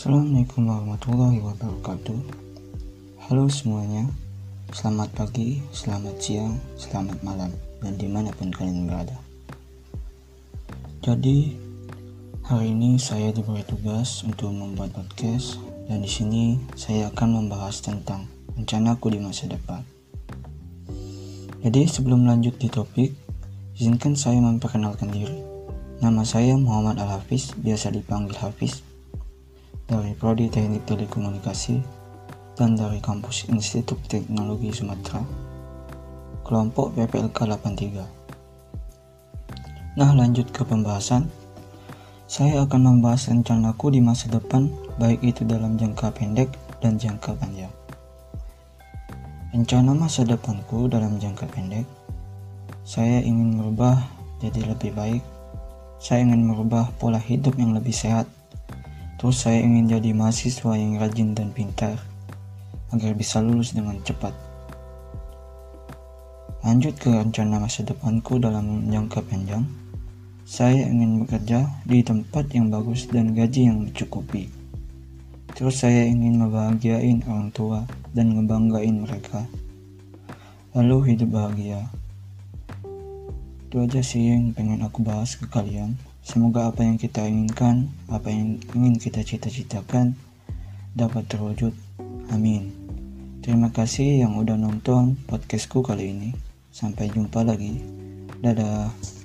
Assalamualaikum warahmatullahi wabarakatuh. Halo semuanya. Selamat pagi, selamat siang, selamat malam Dan di mana pun kalian berada. Jadi Hari ini saya diberi tugas untuk membuat podcast Dan di sini saya akan membahas tentang rencanaku di masa depan. Jadi sebelum lanjut di topik Izinkan saya memperkenalkan diri. Nama saya Muhammad Al-Hafiz, biasa dipanggil Hafiz dari Prodi Teknik Telekomunikasi dan dari kampus Institut Teknologi Sumatera, kelompok PPLK 83. Nah, lanjut ke pembahasan. Saya akan membahas rencanaku di masa depan, baik itu dalam jangka pendek dan jangka panjang. Rencana masa depanku dalam jangka pendek, saya ingin merubah jadi lebih baik. Saya ingin merubah pola hidup yang lebih sehat Terus saya ingin jadi mahasiswa yang rajin dan pintar agar bisa lulus dengan cepat. Lanjut ke rencana masa depanku dalam jangka panjang. Saya ingin bekerja di tempat yang bagus dan gaji yang mencukupi. Terus saya ingin membahagiain orang tua dan ngebanggain mereka. Lalu hidup bahagia. Itu aja sih yang pengen aku bahas ke kalian. Semoga apa yang kita inginkan, apa yang ingin kita cita-citakan dapat terwujud. Amin. Terima kasih yang udah nonton podcastku kali ini. Sampai jumpa lagi. Dadah.